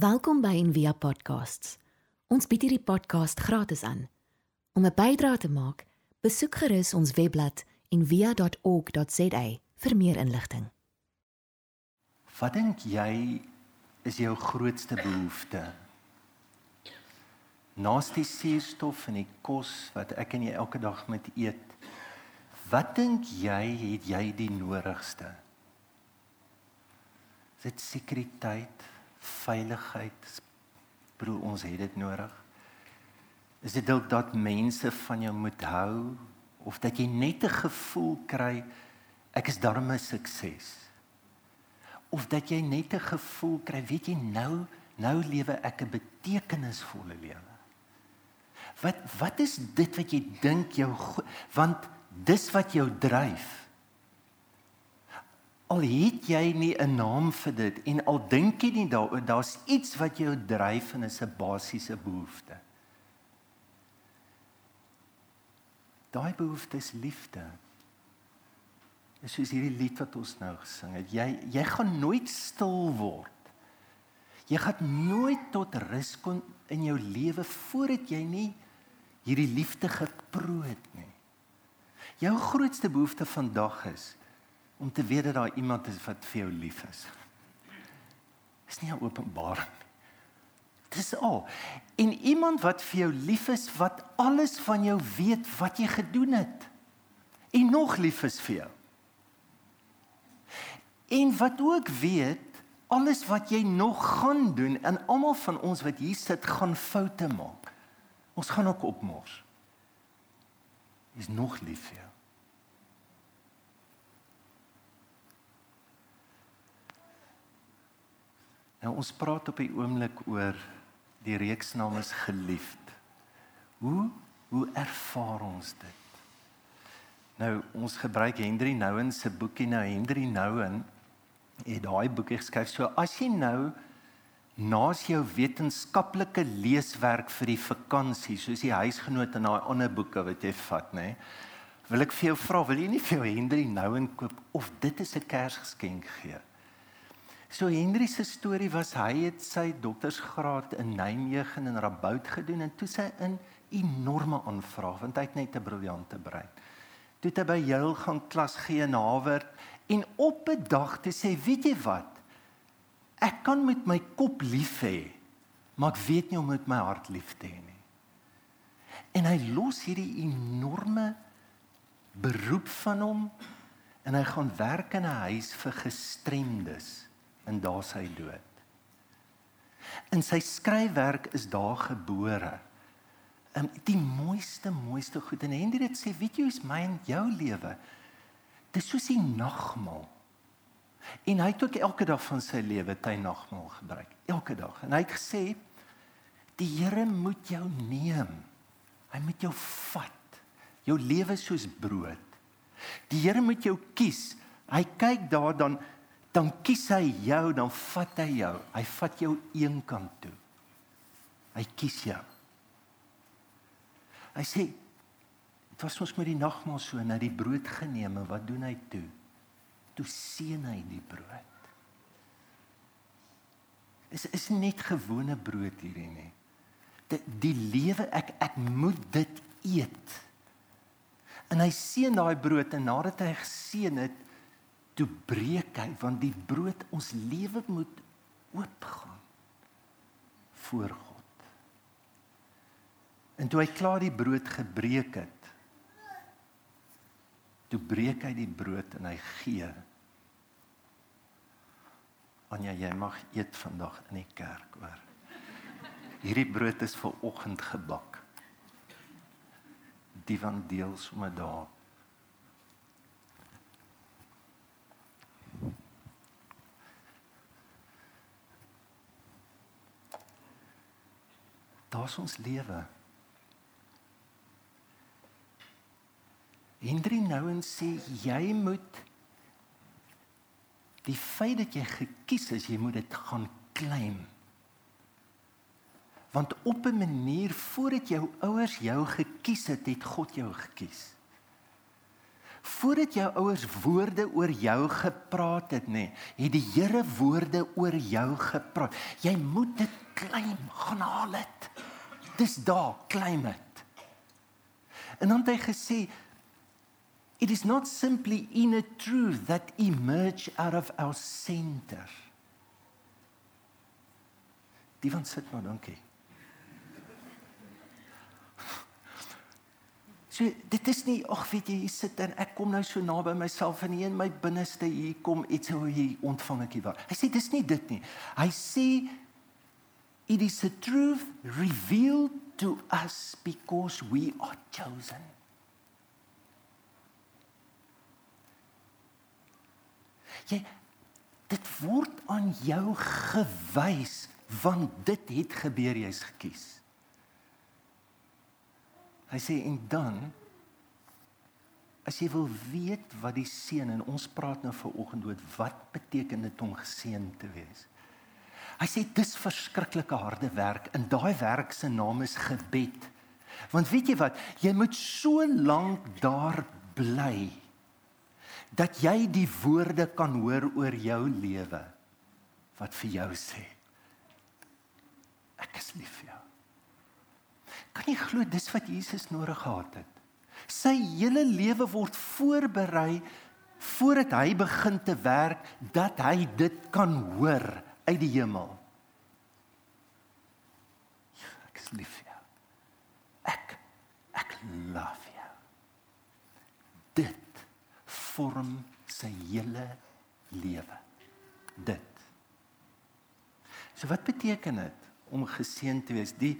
Welkom by Envia Podcasts. Ons bied hierdie podcast gratis aan. Om 'n bydrae te maak, besoek gerus ons webblad en via.org.za vir meer inligting. Wat dink jy is jou grootste behoefte? Naast die suurstof en die kos wat ek en jy elke dag moet eet, wat dink jy het jy die nodigste? Is dit sekuriteit, veiligheid? Bedoel ons het dit nodig? Is dit dalk dat mense van jou moet hou of dat jy net 'n gevoel kry ek is darm 'n sukses? Of dat jy net 'n gevoel kry, weet jy nou, nou lewe ek 'n betekenisvolle lewe. Wat wat is dit wat jy dink jou want dis wat jou dryf. Al het jy nie 'n naam vir dit en al dink jy nie daaroor daar's iets wat jou dryf en is 'n basiese behoefte. Daai behoefte is liefde. Dis soos hierdie lied wat ons nou gesing het. Jy jy gaan nooit stil word. Jy gaan nooit tot rus kom in jou lewe voordat jy nie hierdie liefde geproe het nie. Jou grootste behoefte vandag is om te weet dat daar iemand is wat vir jou lief is. Dis nie 'n openbaring nie. Dis al. En iemand wat vir jou lief is wat alles van jou weet wat jy gedoen het en nog lief is vir jou. En wat ook weet alles wat jy nog gaan doen en almal van ons wat hier sit gaan foute maak. Ons gaan ook opmors. Is nog lief vir jou. Nou ons praat op die oomblik oor Die reeksnaam is geliefd. Hoe hoe ervaar ons dit? Nou ons gebruik Henry Nouwen se boekie nou Henry Nouwen het daai boekie geskryf. So as jy nou naas jou wetenskaplike leeswerk vir die vakansie, soos die huisgenoot en daai ander boeke wat jy vat, nê? Wil ek vir jou vra, wil jy nie vir jou Henry Nouwen koop of dit is 'n Kersgeskenk gee? So Henry se storie was hy het sy doktorsgraad in Nijmegen en Rabout gedoen en toe sy 'n enorme aanvraag want hy het net 'n briljante brein. Toe het hy by Yale gaan klas gee en Harvard en op 'n dag te sê, weet jy wat? Ek kan met my kop lief hê, maar ek weet nie om met my hart lief te hê nie. En hy los hierdie enorme beroep van hom en hy gaan werk in 'n huis vir gestremdes en daar sy dood. In sy skryfwerk is daar gebore. Um, die mooiste mooiste goed en Hendrik het sê weet jy is my en jou lewe? Dis soos 'n nagmaal. En hy het ook elke dag van sy lewe ty nagmaal gebruik, elke dag. En hy het gesê die Here moet jou neem. Hy moet jou vat. Jou lewe soos brood. Die Here moet jou kies. Hy kyk daar dan dan kies hy jou, dan vat hy jou. Hy vat jou een kant toe. Hy kies jou. Hy sê dit was ons met die nagmaal so na die brood geneem en wat doen hy toe? Toe seën hy die brood. Is is net gewone brood hierdie nie. Die, die lewe ek ek moet dit eet. En hy seën daai brood en nadat hy geseën het, toe breek hy want die brood ons lewe moet oopgaan voor God. En toe hy klaar die brood gebreek het, toe breek hy die brood en hy gee. Anja, jy mag eet vandag in die kerk, hoor. Hierdie brood is vir oggend gebak. Die van deel sommer daar Daar's ons lewe. Hendri Nouwen sê jy moet die feit dat jy gekies is, jy moet dit gaan claim. Want op 'n manier voordat jou ouers jou gekies het, het God jou gekies. Voordat jou ouers woorde oor jou gepraat het, nê, het die Here woorde oor jou gepraat. Jy moet dit claim, gaan haal dit. Dis daar, claim dit. En dan het hy gesê It is not simply inner truth that emerge out of our center. Die van sit maar, dankie. So dit is nie ag weet jy hier sit en ek kom nou so naby myself en in my binneste hier kom iets hoe hier ontvang ek hier. Hy sê dis nie dit nie. Hy sê it is a truth revealed to us because we are chosen. Jy dit word aan jou gewys want dit het gebeur jy's gekies. Hy sê en dan as jy wil weet wat die seën en ons praat nou ver oggend oor wat beteken dit om geseën te wees. Hy sê dis verskriklike harde werk en daai werk se naam is gebed. Want weet jy wat, jy moet so lank daar bly dat jy die woorde kan hoor oor jou lewe wat vir jou sê ek is lief vir jou. Kan jy glo dis wat Jesus nodig gehad het? Sy hele lewe word voorberei voordat hy begin te werk dat hy dit kan hoor uit die hemel. Ek is lief vir jou. Ek ek love jou. Dit vorm sy hele lewe. Dit. So wat beteken dit om geseën te wees? Die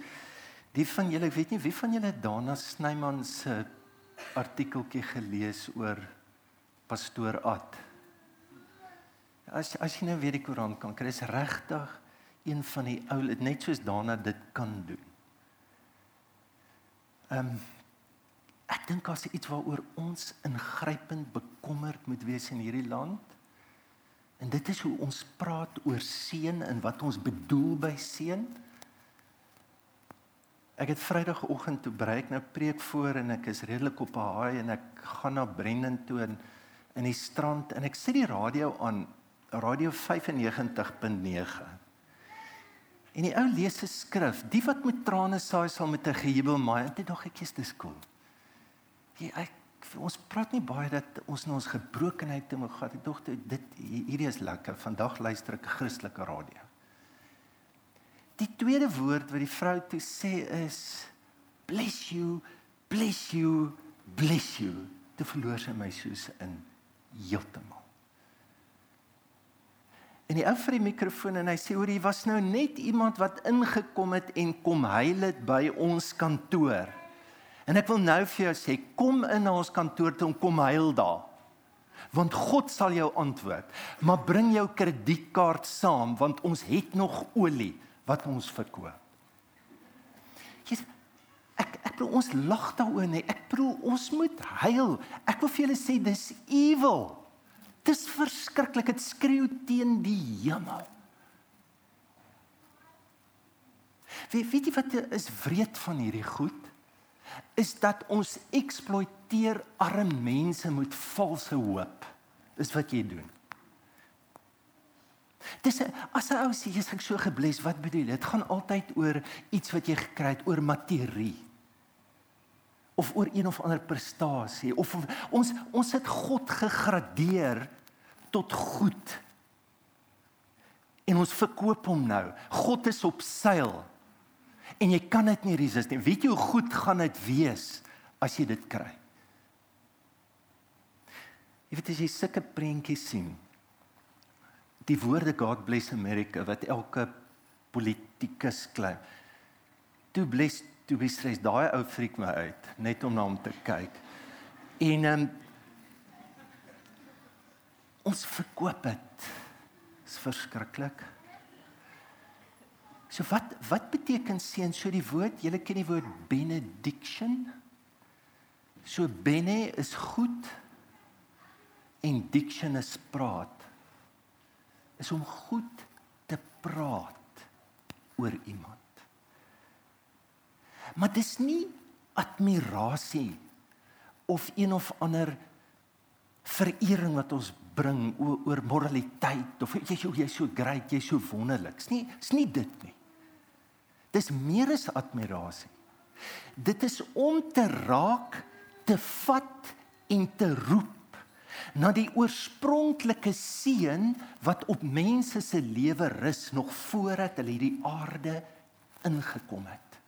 Die van julle, ek weet nie wie van julle Dana Snyman se artikeltjie gelees oor pastoor Ad. As as jy nou weer die koerant kan kry, is regtig een van die ou net soos Dana dit kan doen. Ehm um, ek dink as iets waaroor ons ingrypend bekommerd moet wees in hierdie land. En dit is hoe ons praat oor seën en wat ons bedoel by seën. Ek het Vrydagoggend toe breek nou preek voor en ek is redelik op 'n haai en ek gaan na Brendan toe in in die strand en ek sit die radio aan radio 95.9. En die ou lees 'n skrif, die wat met trane saai sal met 'n gejubel maai. Dit dog ek is dis cool. Jy ek ons praat nie baie dat ons na ons gebrokenheid toe moet gaan. Ek dog dit hierdie is lekker. Vandag luister ek Christelike radio. Die tweede woord wat die vrou toe sê is bless you, bless you, bless you. Dit verloor sy my soos in heeltemal. En die ou vir die mikrofoon en hy sê hoor jy was nou net iemand wat ingekom het en kom huil dit by ons kantoor. En ek wil nou vir jou sê kom in na ons kantoor toe en kom huil daar. Want God sal jou antwoord. Maar bring jou kredietkaart saam want ons het nog olie wat ons verkoop. Jesus ek ek bedoel ons lag daaroor nee. Ek bedoel ons moet huil. Ek wil vir julle sê dis evil. Dis verskriklik. Dit skreeu teen die hemel. Wie weet jy wat is wreed van hierdie goed? Is dat ons eksploiteer arme mense met valse hoop. Dis wat jy doen. Dis as 'n ou sê ek so gebless, wat bedoel jy? Dit gaan altyd oor iets wat jy gekry het, oor materie. Of oor een of ander prestasie of ons ons het God gegradeer tot goed. En ons verkoop hom nou. God is op seil. En jy kan dit nie resist nie. Weet jy hoe goed gaan dit wees as jy dit kry? Jy weet as jy sulke prentjies sien, die woorde God bless America wat elke politikus klim. Toe bless toe bestres daai ou freak my uit net om na hom te kyk. En um, ons verkoop dit. Dis verskriklik. So wat wat beteken seën? So die woord, julle ken die woord benediction. So bene is goed en diction is praat is om goed te praat oor iemand. Maar dis nie admirasie of een of ander verering wat ons bring oor, oor moraliteit of so jy's so great, jy's so wonderlik. Dis nie dis nie dit nie. Dis meer as admirasie. Dit is om te raak, te vat en te roep na die oorspronklike seën wat op mense se lewe rus nog voordat hulle hierdie aarde ingekom het.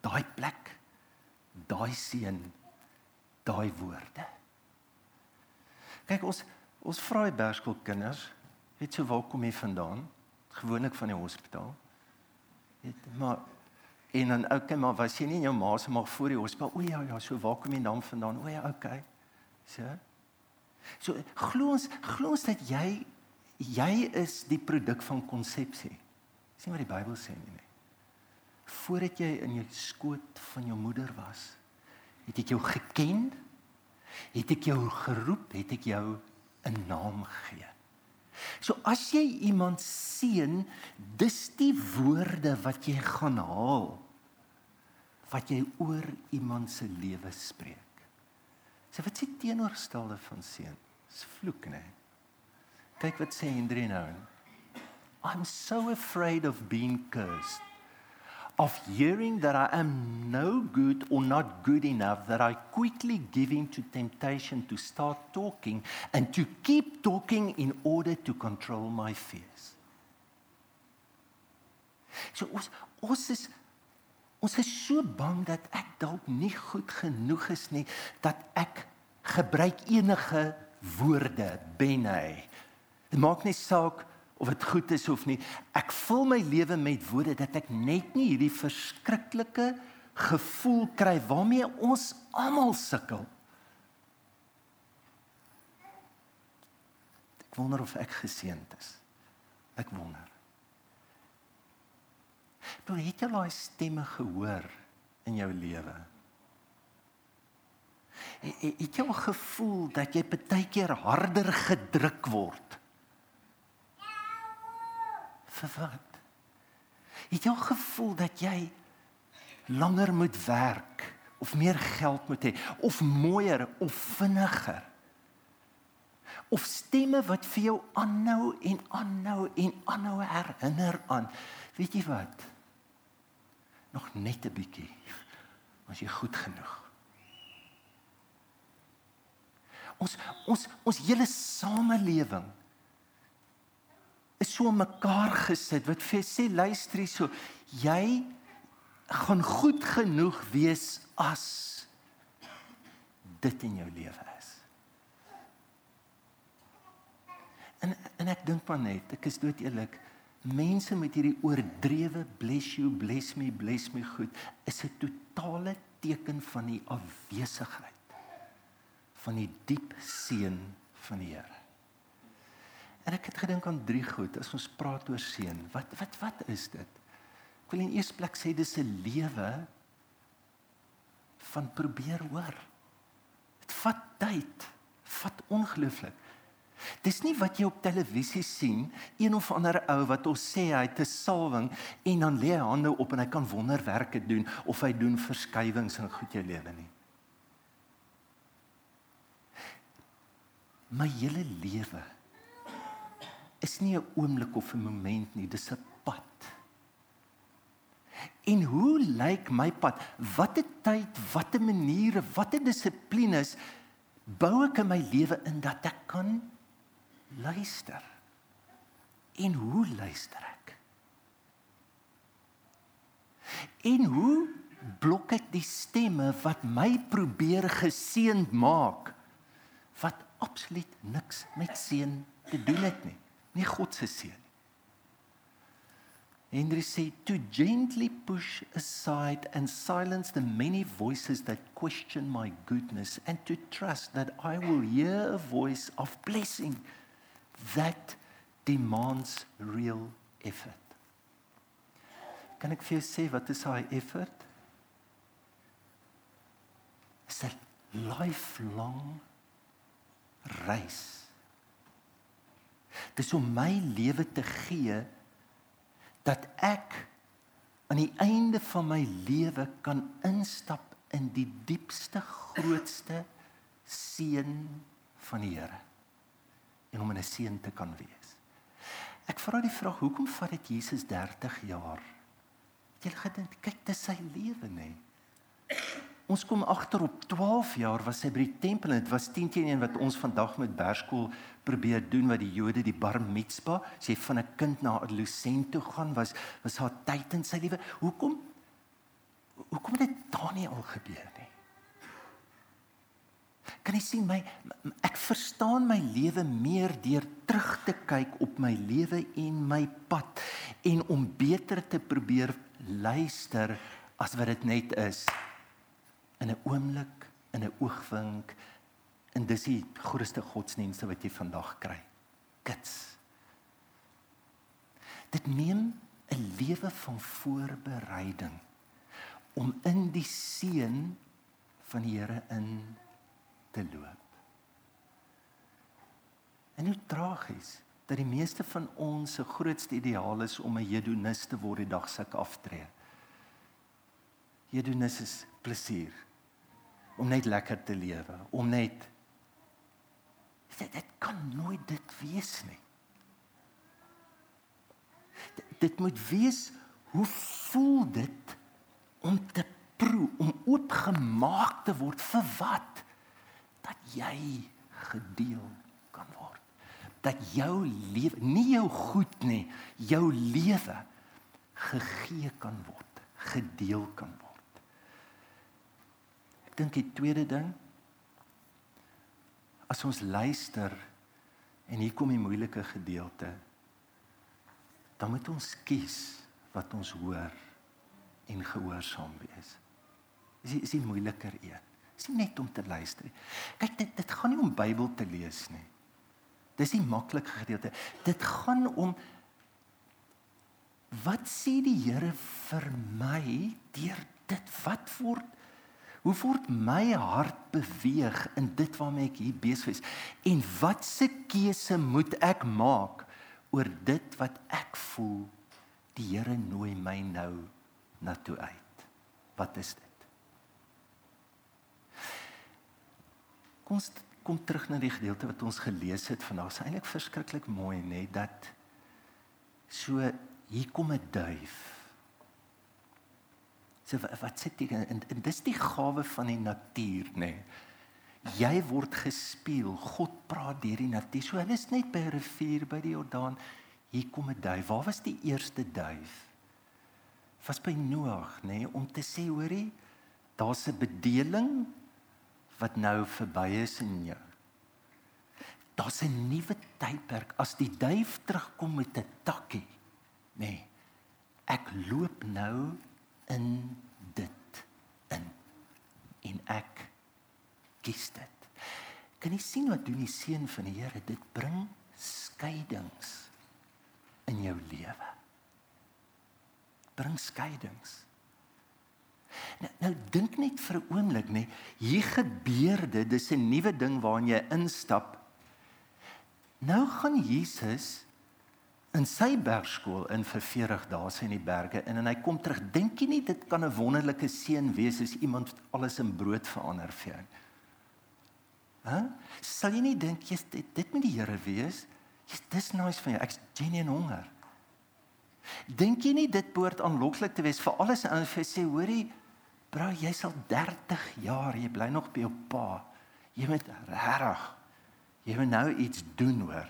Daai plek, daai seën, daai woorde. Kyk ons ons vra die Bergskool kinders, weet jy waar kom jy vandaan? Gewoonlik van die hospitaal. Weet maar en dan okay, maar was jy nie in jou ma se maag voor die hospitaal? O ja ja, so waar kom jy dan vandaan? O ja, okay. So So glo ons glo ons dat jy jy is die produk van konsepsie. Dis nie wat die Bybel sê nie. Voordat jy in jou skoot van jou moeder was, het ek jou geken, het ek jou geroep, het ek jou 'n naam gegee. So as jy iemand seën, dis die woorde wat jy gaan haal wat jy oor iemand se lewe spreek. So wat sê teenoorstelde van seën? Dis vloek, né? Kyk wat sê Hendrie nou. I'm so afraid of being cursed. Of hearing that I am no good or not good enough that I quickly give in to temptation to start talking and to keep talking in order to control my fears. So ons ons is Ons is so bang dat ek dalk nie goed genoeg is nie dat ek gebruik enige woorde ben hy. Dit maak nie saak of dit goed is of nie. Ek vul my lewe met woorde dat ek net nie hierdie verskriklike gevoel kry waarmee ons almal sukkel. Ek wonder of ek geseënd is. Ek wonder. Toe het jy daai stemme gehoor in jou lewe. Het jy al gevoel dat jy baie keer harder gedruk word? Vir wat? Het jy al gevoel dat jy langer moet werk of meer geld moet hê of mooier of vinniger? Of stemme wat vir jou aanhou en aanhou en aanhou herinner aan, weet jy wat? Nog net 'n bietjie. As jy goed genoeg. Ons ons ons hele samelewing is so mekaar gesit wat vir sê luister hierso jy gaan goed genoeg wees as dit in jou lewe is. En en ek dink maar net, ek is dood eerlik, mense met hierdie oordrewe bless you bless me bless me goed is 'n totale teken van die afwesigheid van die diep seën van die Here. En ek het gedink aan drie goed as ons praat oor seën. Wat wat wat is dit? Ek wil in eers plek sê dis 'n lewe van probeer hoor. Dit vat tyd, vat ongelooflik. Dis nie wat jy op televisie sien, een of ander ou wat ons sê hy het 'n salwing en dan lê hy hande op en hy kan wonderwerke doen of hy doen verskywings in goed jou lewe nie. My hele lewe is nie 'n oomblik of 'n moment nie, dis 'n pad. En hoe lyk my pad? Watter tyd, watter maniere, watter dissiplines bou ek in my lewe in dat ek kan luister. En hoe luister ek? En hoe blok ek die stemme wat my probeer geseend maak wat absoluut niks met seën te doen het nie. Nie God se seën. Henry sê to gently push aside and silence the many voices that question my goodness and to trust that I will hear a voice of blessing that demands real effort. Kan ek vir jou sê wat is daai effort? Is 'n lifelong reis. Dis om my lewe te gee dat ek aan die einde van my lewe kan instap in die diepste grootste seën van die Here en om 'n seën te kan wees. Ek vra die vraag, hoekom vat dit Jesus 30 jaar? Jy gedink, kyk, is sy lewe, nê? Nee. Ons kom agter op 12 jaar was hy by die tempel en dit was 10 teen 1 wat ons vandag met Berskool probeer doen wat die Jode die bar mitzwa, sê van 'n kind na 'n adolescent toe gaan was was haar tyd in sy lewe. Hoekom hoekom het dit daar nie al gebeur nie? Kan jy sien my ek verstaan my lewe meer deur terug te kyk op my lewe en my pad en om beter te probeer luister as wat dit net is in 'n oomblik, in 'n oogwink en dis die grootste godsdienste wat jy vandag kry. Kits. Dit neem 'n lewe van voorbereiding om in die seën van die Here in te loop. En hoe tragies dat die meeste van ons se grootste ideaal is om 'n hedonis te word die dag sulke aftree. Hedonis is plesier om net lekker te lewe, om net dit, dit kan nooit dit wees nie. Dit, dit moet wees hoe voel dit om te proe, om oopgemaak te word vir wat dat jy gedeel kan word. Dat jou lewe, nie jou goed nie, jou lewe gegee kan word, gedeel kan word dink die tweede ding as ons luister en hier kom die moeilike gedeelte dan moet ons kies wat ons hoor en gehoorsaam wees. Is is die moeiliker een. Dis nie net om te luister nie. Kyk dit dit gaan nie om Bybel te lees nie. Dis die maklike gedeelte. Dit gaan om wat sê die Here vir my deur dit wat word Hoe word my hart beweeg in dit waarmee ek hier besig is? En watse keuse moet ek maak oor dit wat ek voel die Here nooi my nou na toe uit? Wat is dit? Kom kom terug na die gedeelte wat ons gelees het vandag. Dit is eintlik verskriklik mooi, nê, dat so hier kom 'n duif So wat sê dit en, en dis die gawe van die natuur nê. Nee. Jy word gespeel. God praat deur die natuur. So hulle is net by 'n rivier by die Jordaan. Hier kom 'n duif. Waar was die eerste duif? Was by Noag nê nee, om te sê hoorie, daar's 'n bedeling wat nou verby is in jou. Daar's 'n nuwe tydperk as die duif terugkom met 'n takkie. Nê. Nee, ek loop nou in dit in en ek kies dit. Kan jy sien wat doen die seën van die Here? Dit bring skeidings in jou lewe. Bring skeidings. Nou, nou dink net vir 'n oomblik nê, hier gebeur dit, dis 'n nuwe ding waarin jy instap. Nou gaan Jesus in sy bergskool in vir 40 dae in die berge en en hy kom terug. Dink jy nie dit kan 'n wonderlike seën wees as iemand alles in brood verander vir jou? Hæ? Sal jy nie dink jy dit, dit moet die Here wees? Jy's dis nice van jou. Ek's genuen honger. Dink jy nie dit behoort aanloklik te wees vir alles en vir sê hoorie bro, jy sal 30 jaar, jy bly nog by jou pa. Jy moet regtig jy moet nou iets doen hoor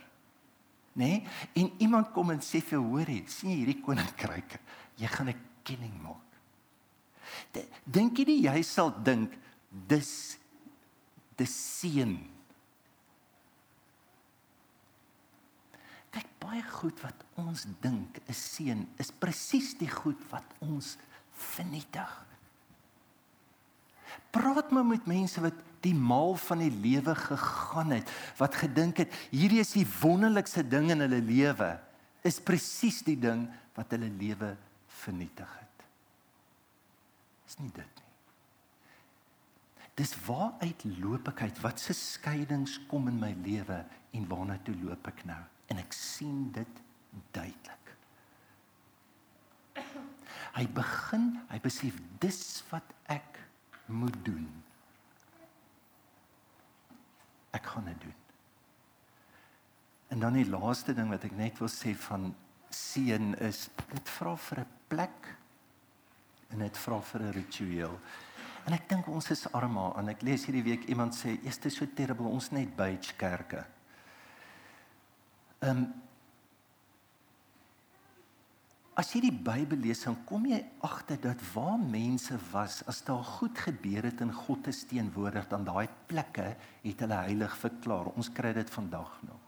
nê? Nee? En iemand kom en sê vir hoorie, sien jy hierdie koninkryk? Jy gaan 'n kenning maak. Dink jy nie jy sal dink dis dis seën? Kyk baie goed wat ons dink is seën, is presies die goed wat ons vernietig. Praat maar met mense wat die maal van die lewe gegaan het, wat gedink het hierdie is die wonderlikste ding in hulle lewe, is presies die ding wat hulle lewe vernietig het. Is nie dit nie. Dis waaruit loop ek uit? Wat se skeidings kom in my lewe en waarna toe loop ek nou? En ek sien dit duidelik. Hy begin, hy besef dis wat ek moet doen. Ek gaan dit doen. En dan die laaste ding wat ek net wil sê van seën is dit vra vir 'n plek en dit vra vir 'n ritueel. En ek dink ons is arme en ek lees hierdie week iemand sê, "Is dit so terrible ons net beige kerke." Ehm um, As jy die Bybel lees, dan kom jy agter dat waar mense was, as daar goed gebeur het in God se teenwoordig, dan daai plekke het hulle heilig verklaar. Ons kry dit vandag nog.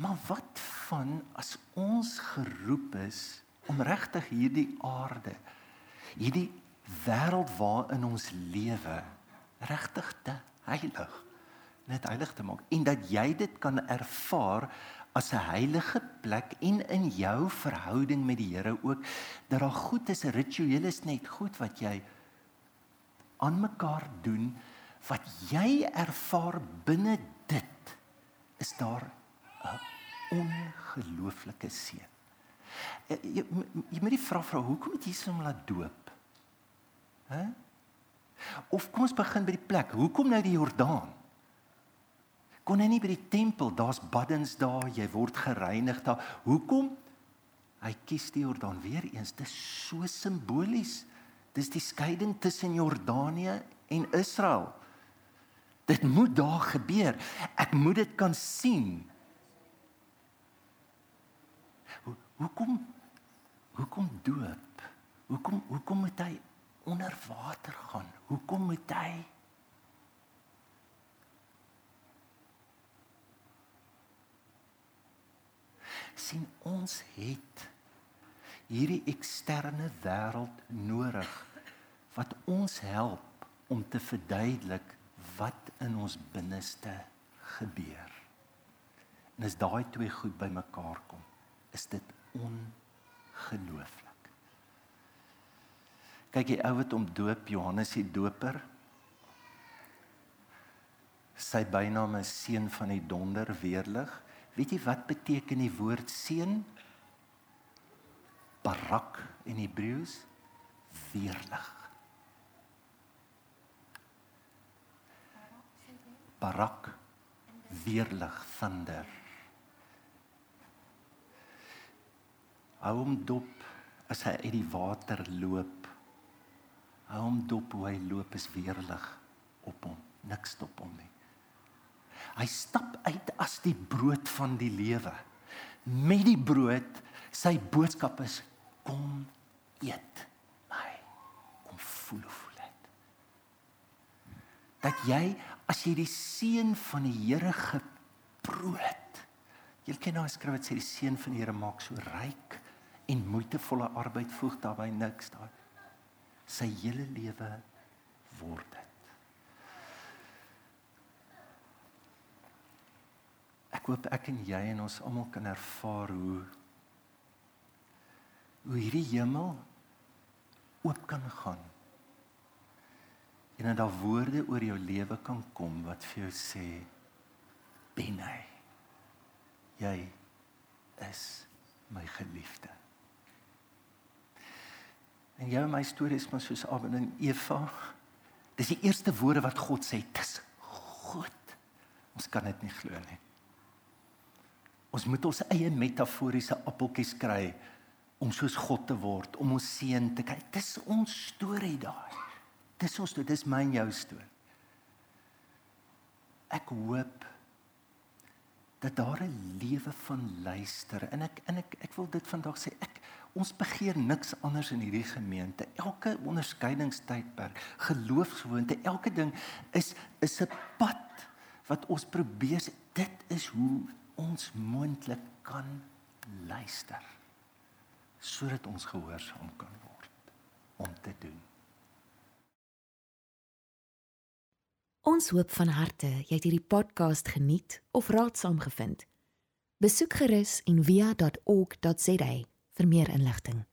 Maar wat van as ons geroep is om regtig hierdie aarde, hierdie wêreld waarin ons lewe regtig te heilig, net heilig te maak en dat jy dit kan ervaar as 'n heilige plek en in jou verhouding met die Here ook dat daar goed is, rituele is net goed wat jy aan mekaar doen wat jy ervaar binne dit is daar 'n ongelooflike seën. Eh, jy, jy moet die vraag vra hoekom het Jesus hom laat doop? Hæ? Of kom ons begin by die plek. Hoekom nou die Jordaan? Kon hy nie by die tempel, daar's baddens daar, jy word gereinig daar. Hoekom? Hy kies die Jordaan weer eens. Dit is so simbolies. Dis die skeiding tussen Jordanië en Israel. Dit moet daar gebeur. Ek moet dit kan sien. Hoekom hoekom doop? Hoekom hoekom moet hy onder water gaan? Hoekom moet hy sien ons het hierdie eksterne wêreld nodig wat ons help om te verduidelik wat in ons binneste gebeur. En as daai twee goed bymekaar kom, is dit ongelooflik. Kyk, die ou wat om doop Johannes die Doper. Sy bynaam is seun van die donder weerlig. Weet jy wat beteken die woord seun? Barak in Hebreëus weerlig. Barak weerlig thunder. Hou hom dop as hy uit die water loop. Hou hom dop hoe hy loop is weerlig op hom. Niks stop hom nie. Hy stap uit as die brood van die lewe. Met die brood, sy boodskap is kom eet my. Kom voel hoe voel dit. Dat jy as jy die seën van die Here geproe het. Jy ken nou skryf dit sê die seën van die Here maak so ryk en moeitevolle arbeid voeg daarbey niks daar. Sy hele lewe word dit. Ek hoop ek en jy en ons almal kan ervaar hoe hoe hierdie hemel oop kan gaan. En dat daar woorde oor jou lewe kan kom wat vir jou sê ben hy. Jy is my geliefde. En jou en my storie is maar soos Adam en Eva. Dis die eerste woorde wat God sê, dis goed. Ons kan dit nie glo nie. Ons moet ons eie metaforiese appeltjies kry om soos God te word, om ons seën te kry. Dis ons storie daai. Dis ons storie, dis my en jou storie. Ek hoop dat daar 'n lewe van luister en ek en ek ek wil dit vandag sê ek ons begeer niks anders in hierdie gemeente. Elke onderskeidingstydperk, geloofsgewoonte, elke ding is is 'n pad wat ons probeer. Dit is hoe ons moontlik kan luister sodat ons gehoorsaam kan word om te doen. Ons hoop van harte jy het hierdie podcast geniet of raadsaam gevind. Besoek gerus en via.ok.za vir meer inligting.